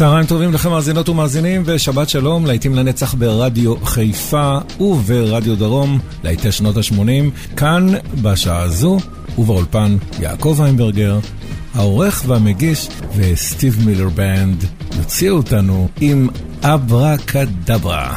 צהריים טובים לכם מאזינות ומאזינים, ושבת שלום, להיטים לנצח ברדיו חיפה וברדיו דרום, להיטי שנות ה-80, כאן בשעה הזו, ובאולפן יעקב איינברגר, העורך והמגיש וסטיב מילר בנד יוציאו אותנו עם אברה כדברה.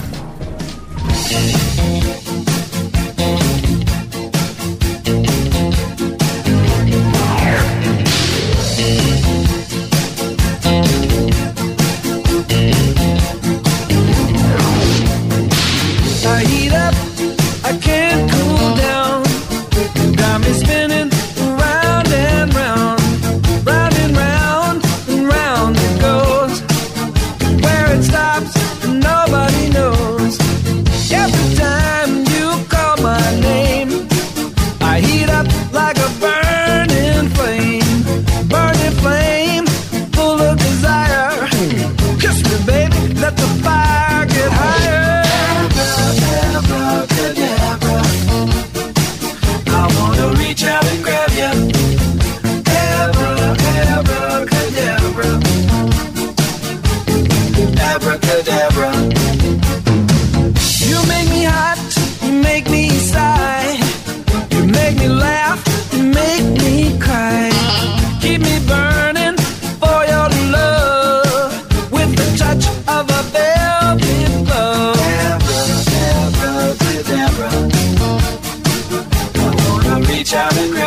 shouted.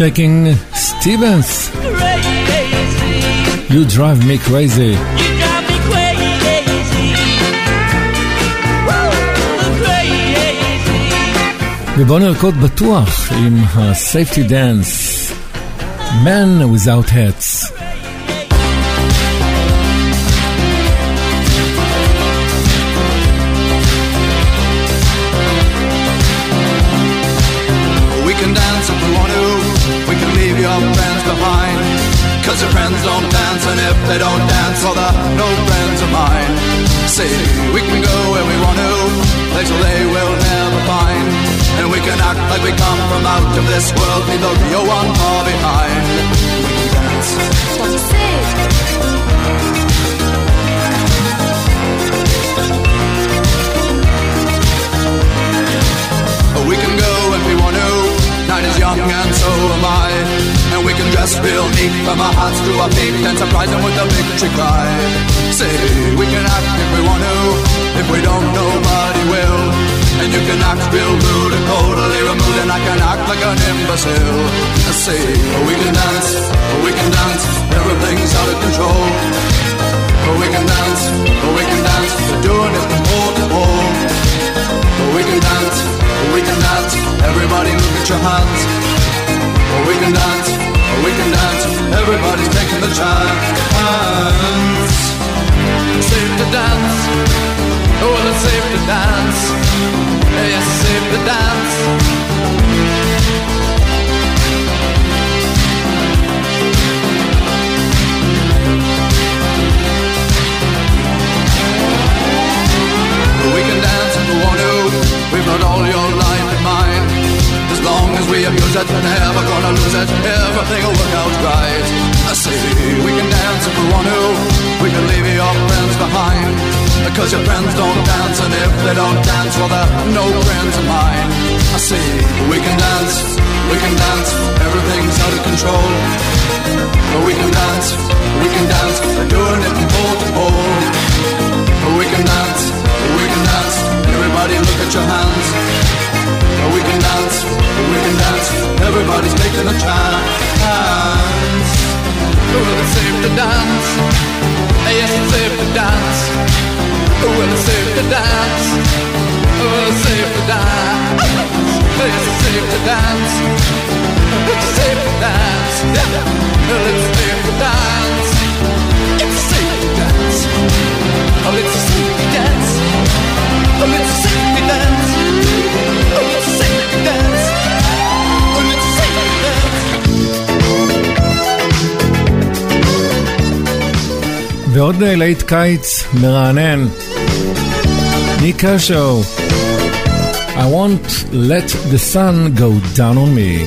Shakin' Stevens. You drive me crazy. Drive me crazy. Woo, crazy. ובואו נרקוד בטוח עם ה-Safety Dance, Men Without Hats. They don't dance, well, they're no friends of mine. See, we can go where we want to, places they will never find. And we can act like we come from out of this world, leave the real one far behind. We can dance. What you say? We can go if we want to. Night is young and so am I. And we can dress real neat from our hearts to our feet and surprise them with a victory cry. Say, we can act if we want to. If we don't, nobody will. And you can act real rude and totally removed, and I can act like an imbecile. I say, we can dance, we can dance, everything's out of control. We can dance, we can dance, we're doing it from pole to pole. We can dance, we can dance, everybody look at your hands. We can dance, we can dance, everybody's taking the chance. Safe to dance, oh, it's safe to dance. Yes, it's safe to dance. We can dance. We've got all your life. As long as we abuse it, never gonna lose it. Everything will work out right. I say we can dance if we want to. We can leave your friends behind. Because your friends don't dance, and if they don't dance, well, they're no friends of mine. I say we can dance, we can dance. Everything's out of control. But we can dance, we can dance. They're doing it from pole to pole. To dance. Well, it's safe to dance. It's safe to dance. It's safe to dance. Well, it's safe to dance. It's safe to dance. Oh, it's a safety dance. Oh, it's a safety dance. Oh, it's a safety dance. Oh, it's a safety dance. ועוד אה, להיט קיץ מרענן. Nik Kershaw. I won't let the sun go down on me.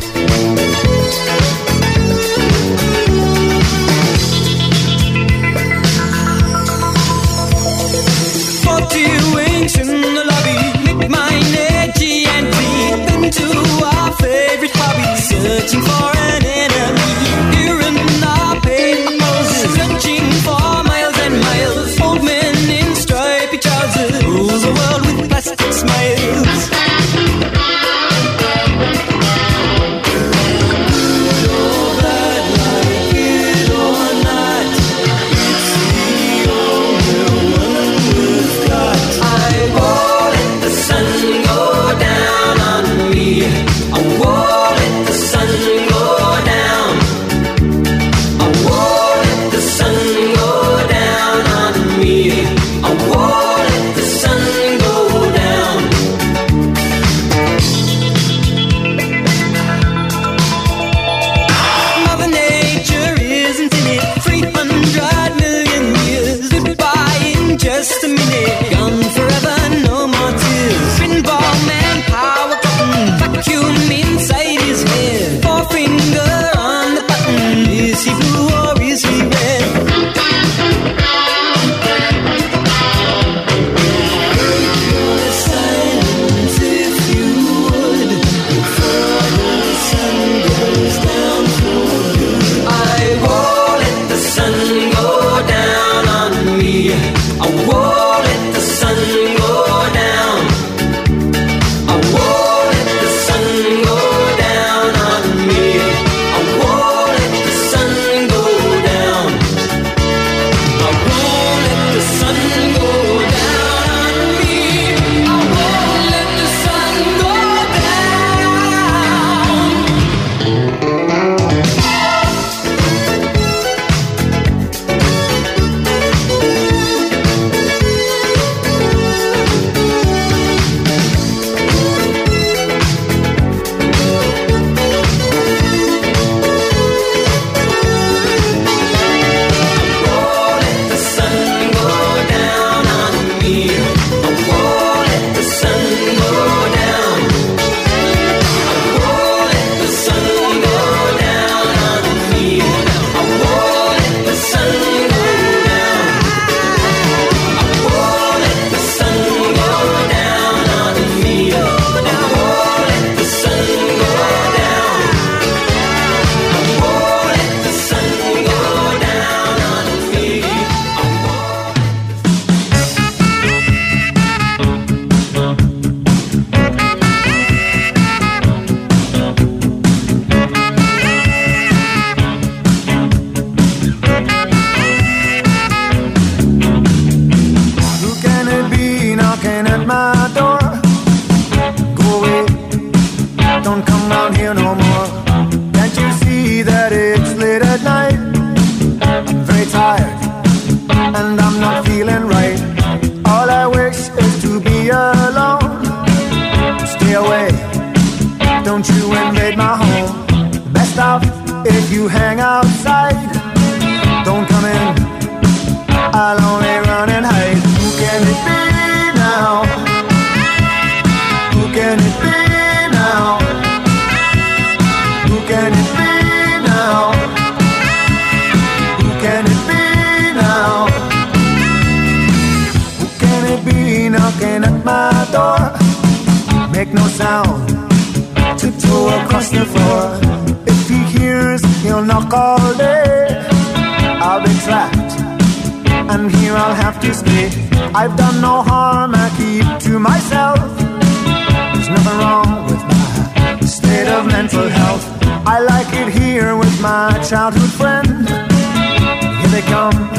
childhood friend. Here they come.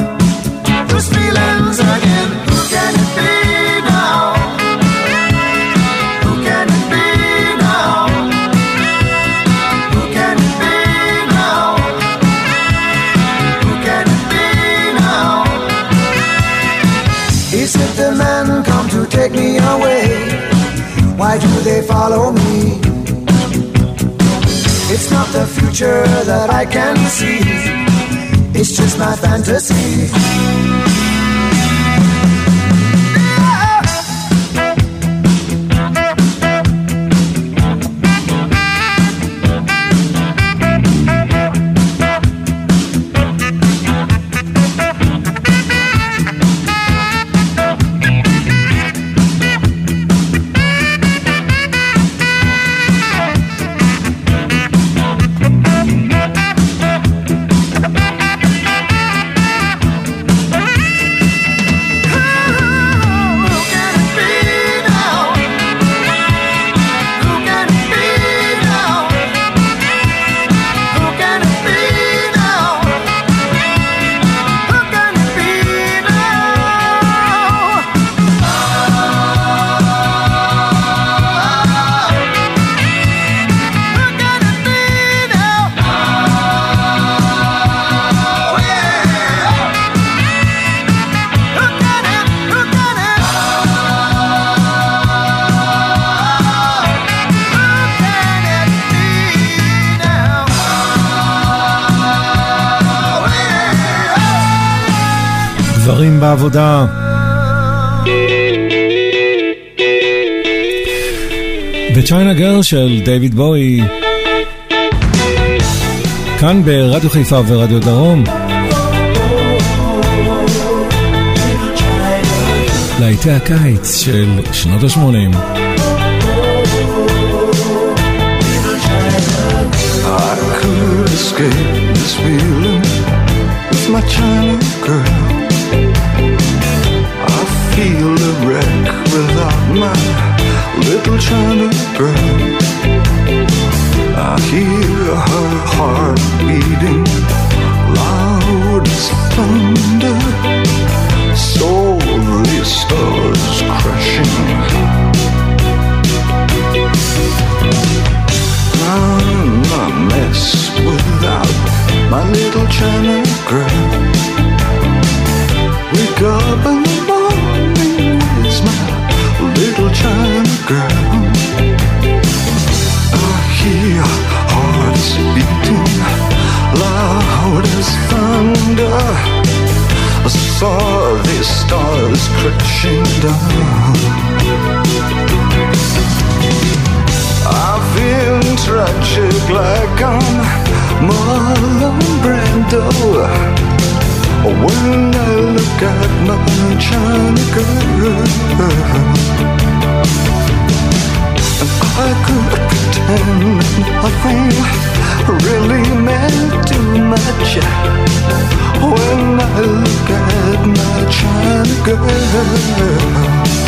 future that I can see. It's just my fantasy. חוזרים בעבודה. וצ'יינה גרל של דיוויד בואי. כאן ברדיו חיפה ורדיו דרום. להיטי הקיץ של שנות ה-80. Escape this feeling with my China girl. my little China girl. I hear her heart beating loud as thunder. Soul the stars crashing. I'm a mess without my little China girl. Wake up and loud as thunder. I saw the stars crashing down. I've been tragic like I'm Marlon Brando. When I look at my China girl, and I could pretend nothing really meant too much when I look at my China girl.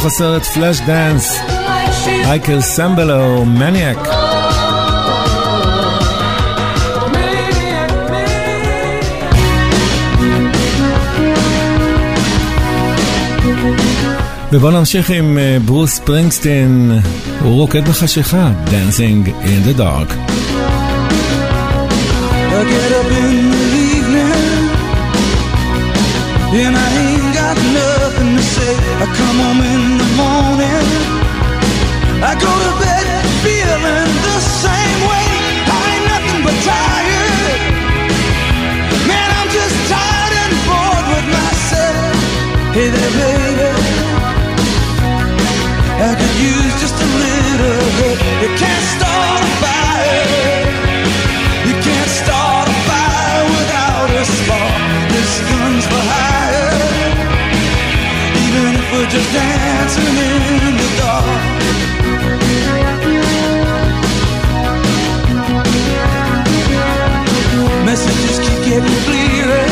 מתוך הסרט פלאש דאנס, מייקל סמבלו, מניאק. ובואו נמשיך עם אה, ברוס פרינגסטין, הוא רוקד בחשיכה, Dancing in the Dark. I get up in the evening, and I I come home in the morning. I go to bed feeling the same way. I ain't nothing but tired. Man, I'm just tired and bored with myself. Hey there, baby. I could use just a little help. You can't start a fire. You can't start a fire without a spark. This gun's behind just dancing in the dark. Messages keep getting clearer.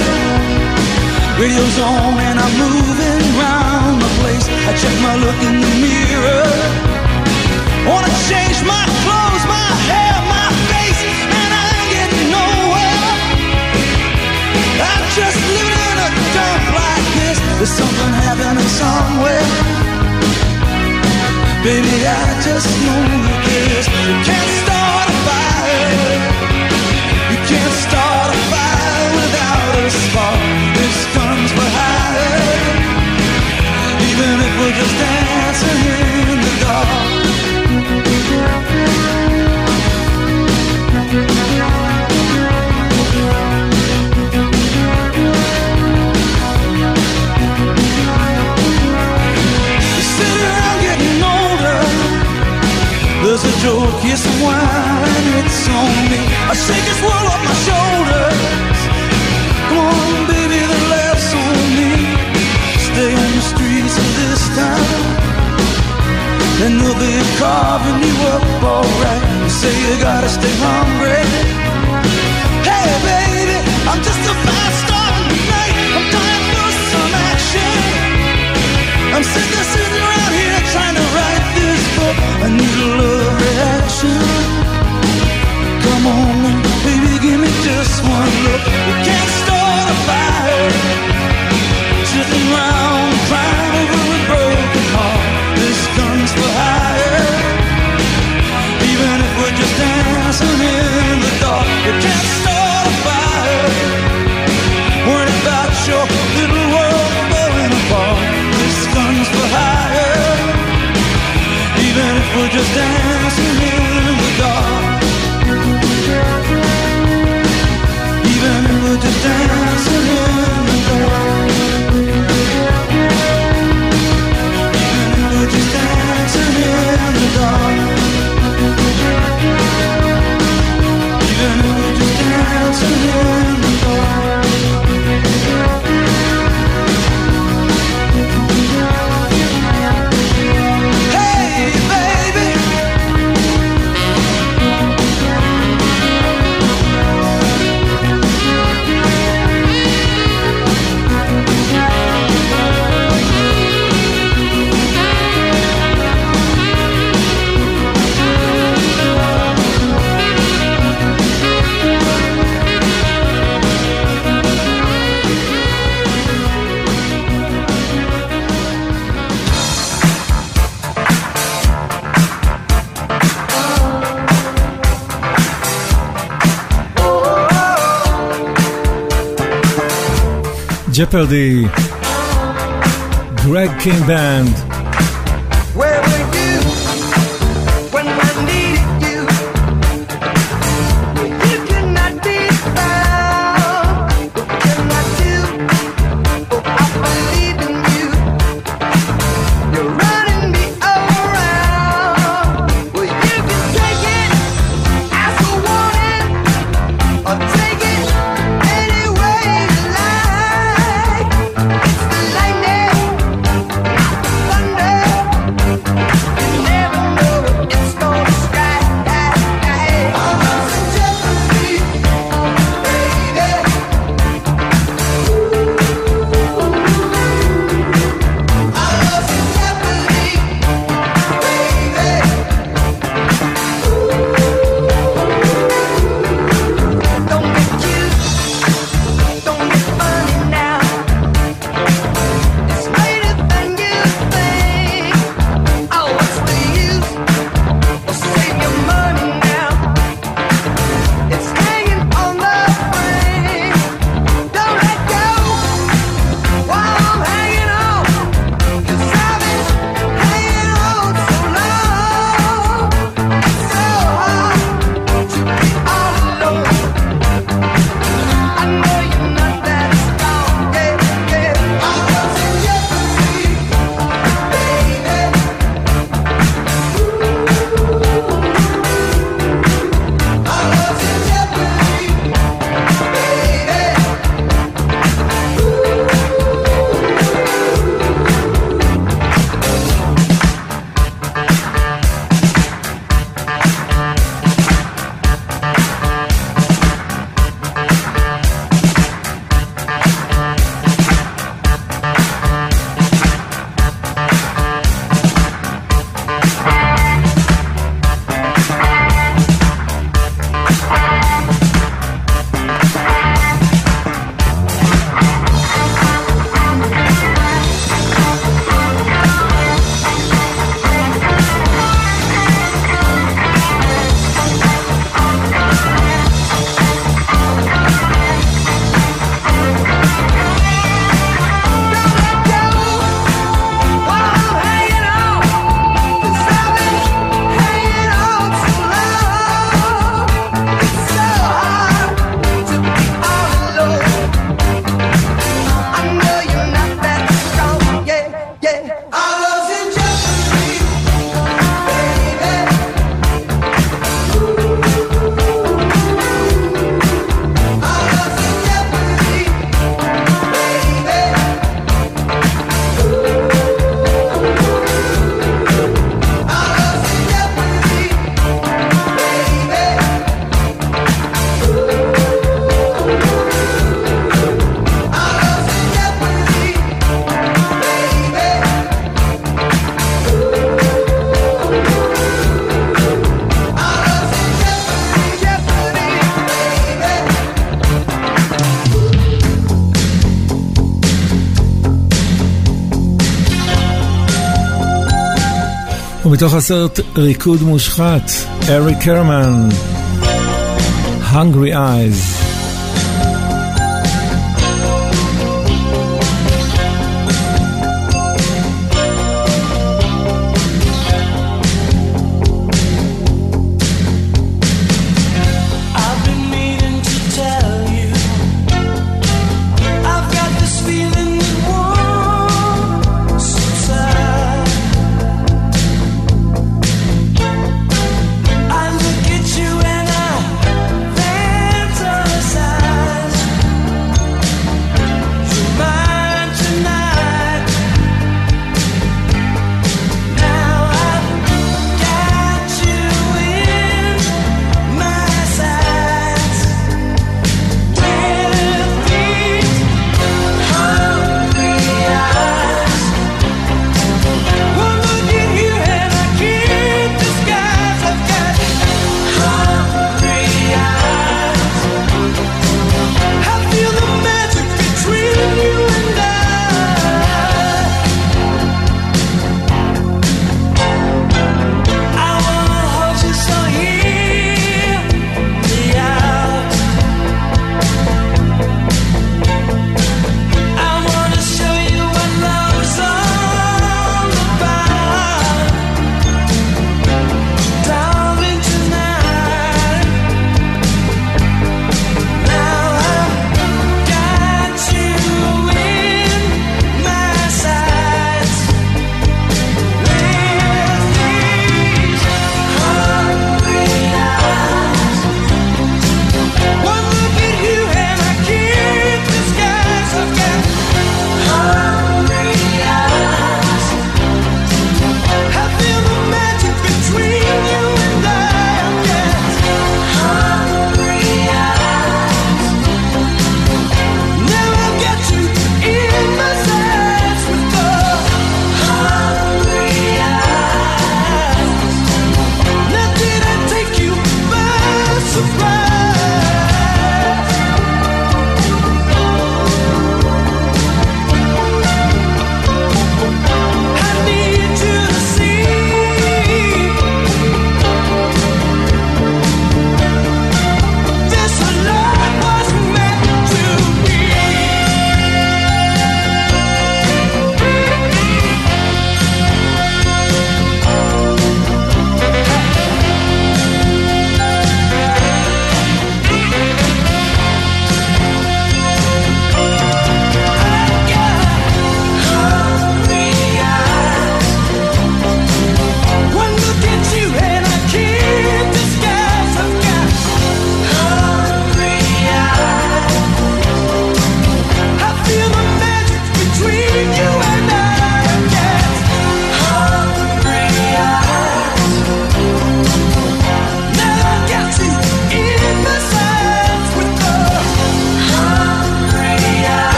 Radio's on and I'm moving round the place. I check my look in the mirror. Wanna change my clothes, my hair, my face, and I ain't getting nowhere. I'm just living in a dump like this. There's something happening somewhere. Baby, I just know you can't stop. glass of wine, it's on me. I shake this world off my shoulders. Come on, baby, the laughs on me. Stay on the streets of this town, and they'll be carving you up alright. You say you gotta stay hungry. Hey, baby, I'm just a fast star tonight. I'm dying for some action. I'm sick of sitting around here trying to write this book. I need a just dance. Jeopardy, Greg Kihn Band. ומתוך הסרט ריקוד מושחת, אריק קרמן, Hungry Eyes.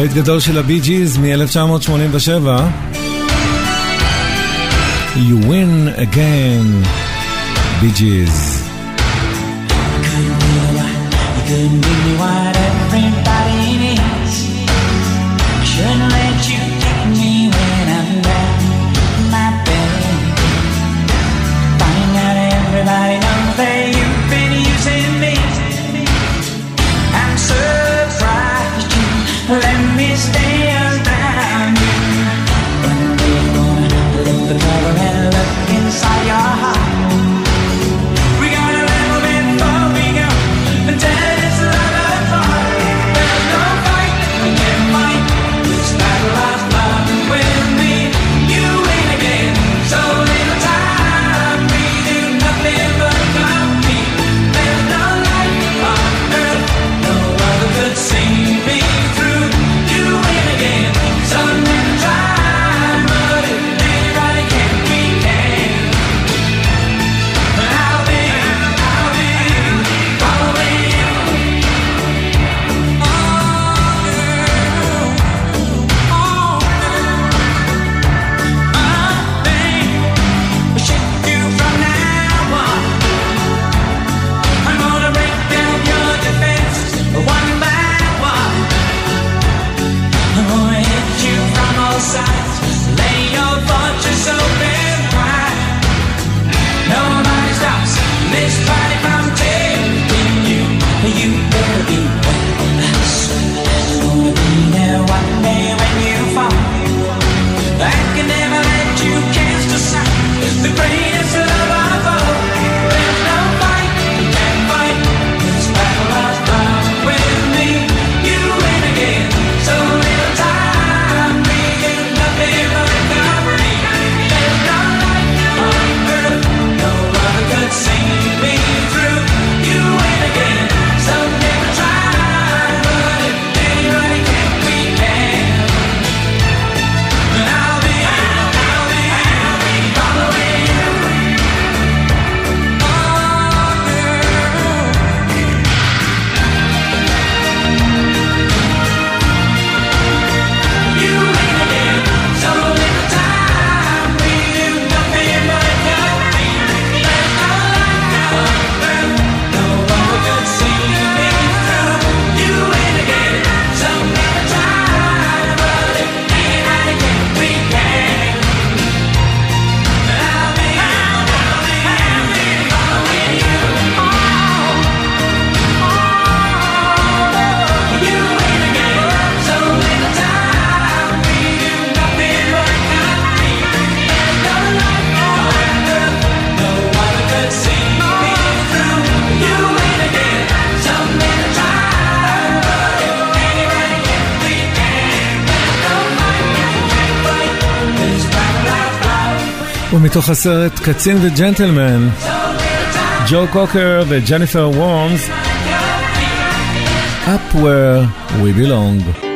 להיט גדול של הבי ג'יז מ-1987. You win again, בי ג'יז. מתוך הסרט קצין וג'נטלמן, ג'ו קוקר וג'ניפר וורמס, Up where we belong.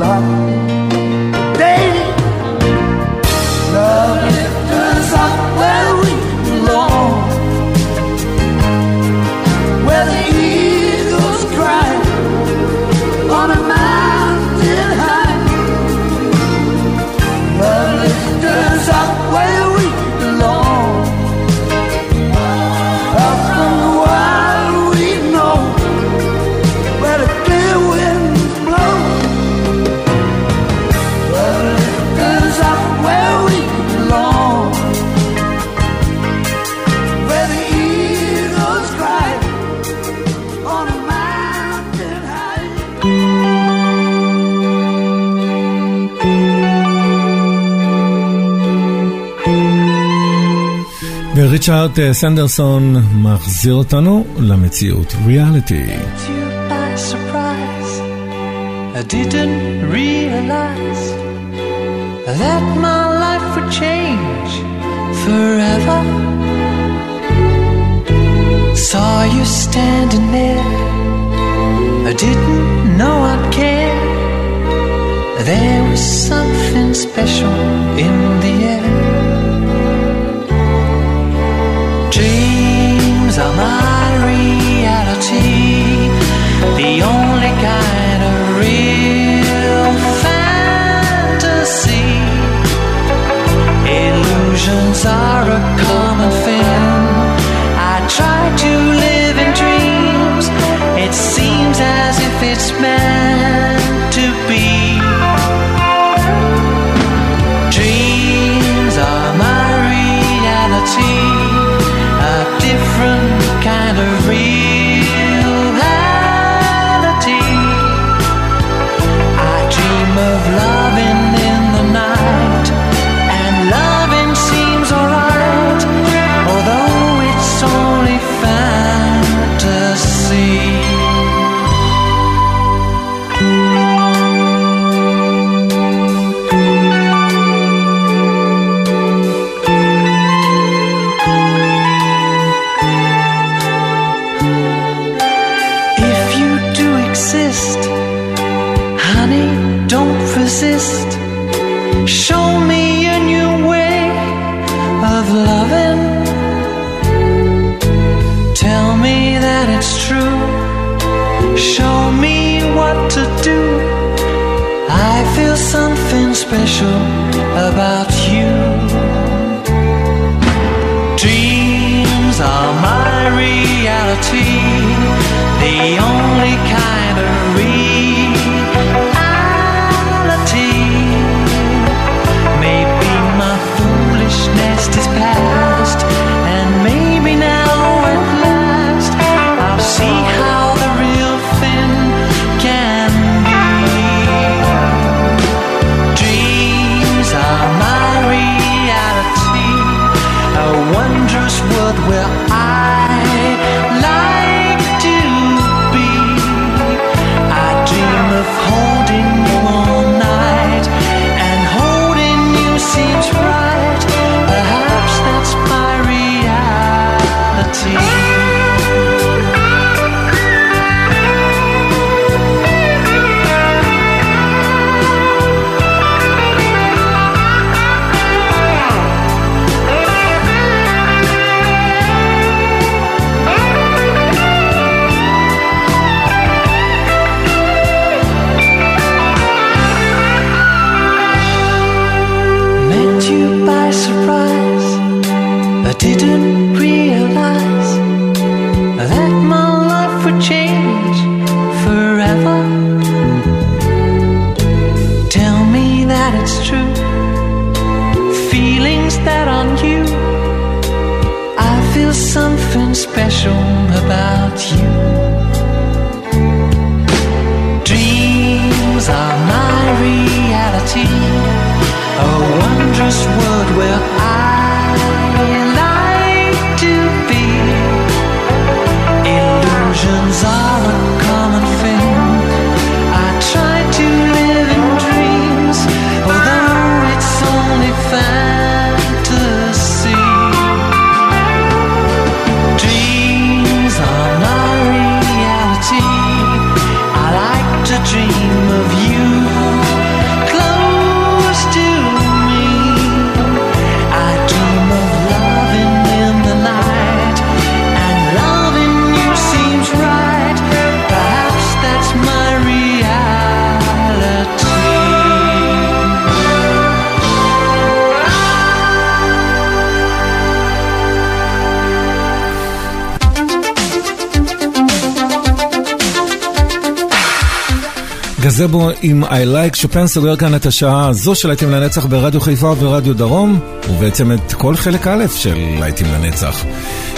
love. ריצ'ארד סנדרסון מחזיר אותנו למציאות, ריאליטי. I didn't realize that my life would change forever. Saw you standing there. I didn't know I'd care. There was something special in the air. are my reality, the only kind of real fantasy. Illusions are a to dream of you. גזבו עם I Like שופן סוגר כאן את השעה הזו של להיטים לנצח ברדיו חיפה וברדיו דרום, ובעצם את כל חלק א' של להיטים לנצח.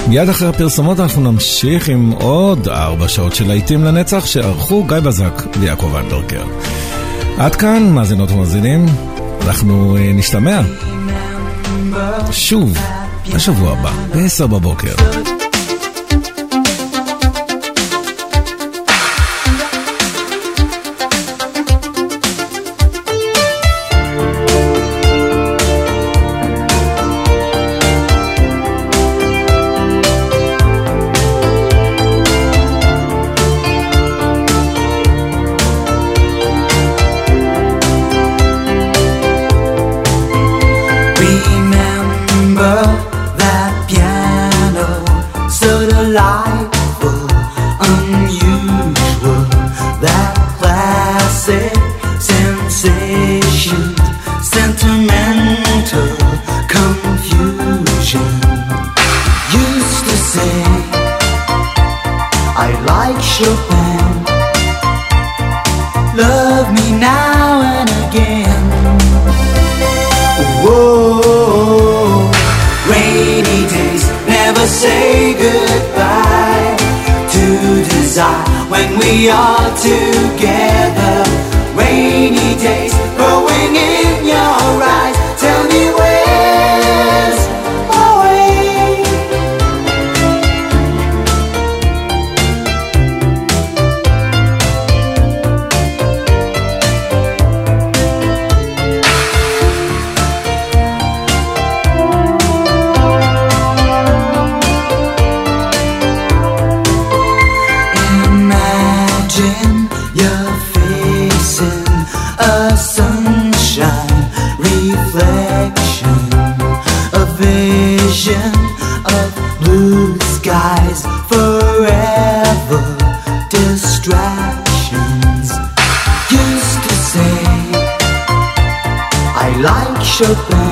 מיד אחרי הפרסומות אנחנו נמשיך עם עוד ארבע שעות של להיטים לנצח שערכו גיא בזק ויעקב אלברקר. עד כאן, מאזינות ומאזינים, אנחנו אה, נשתמע שוב בשבוע הבא, ב-10 בבוקר. like Chopin. Love me now and again. Whoa, rainy days never say goodbye to desire when we are together. Rainy days growing in your eyes. Tell me where. Love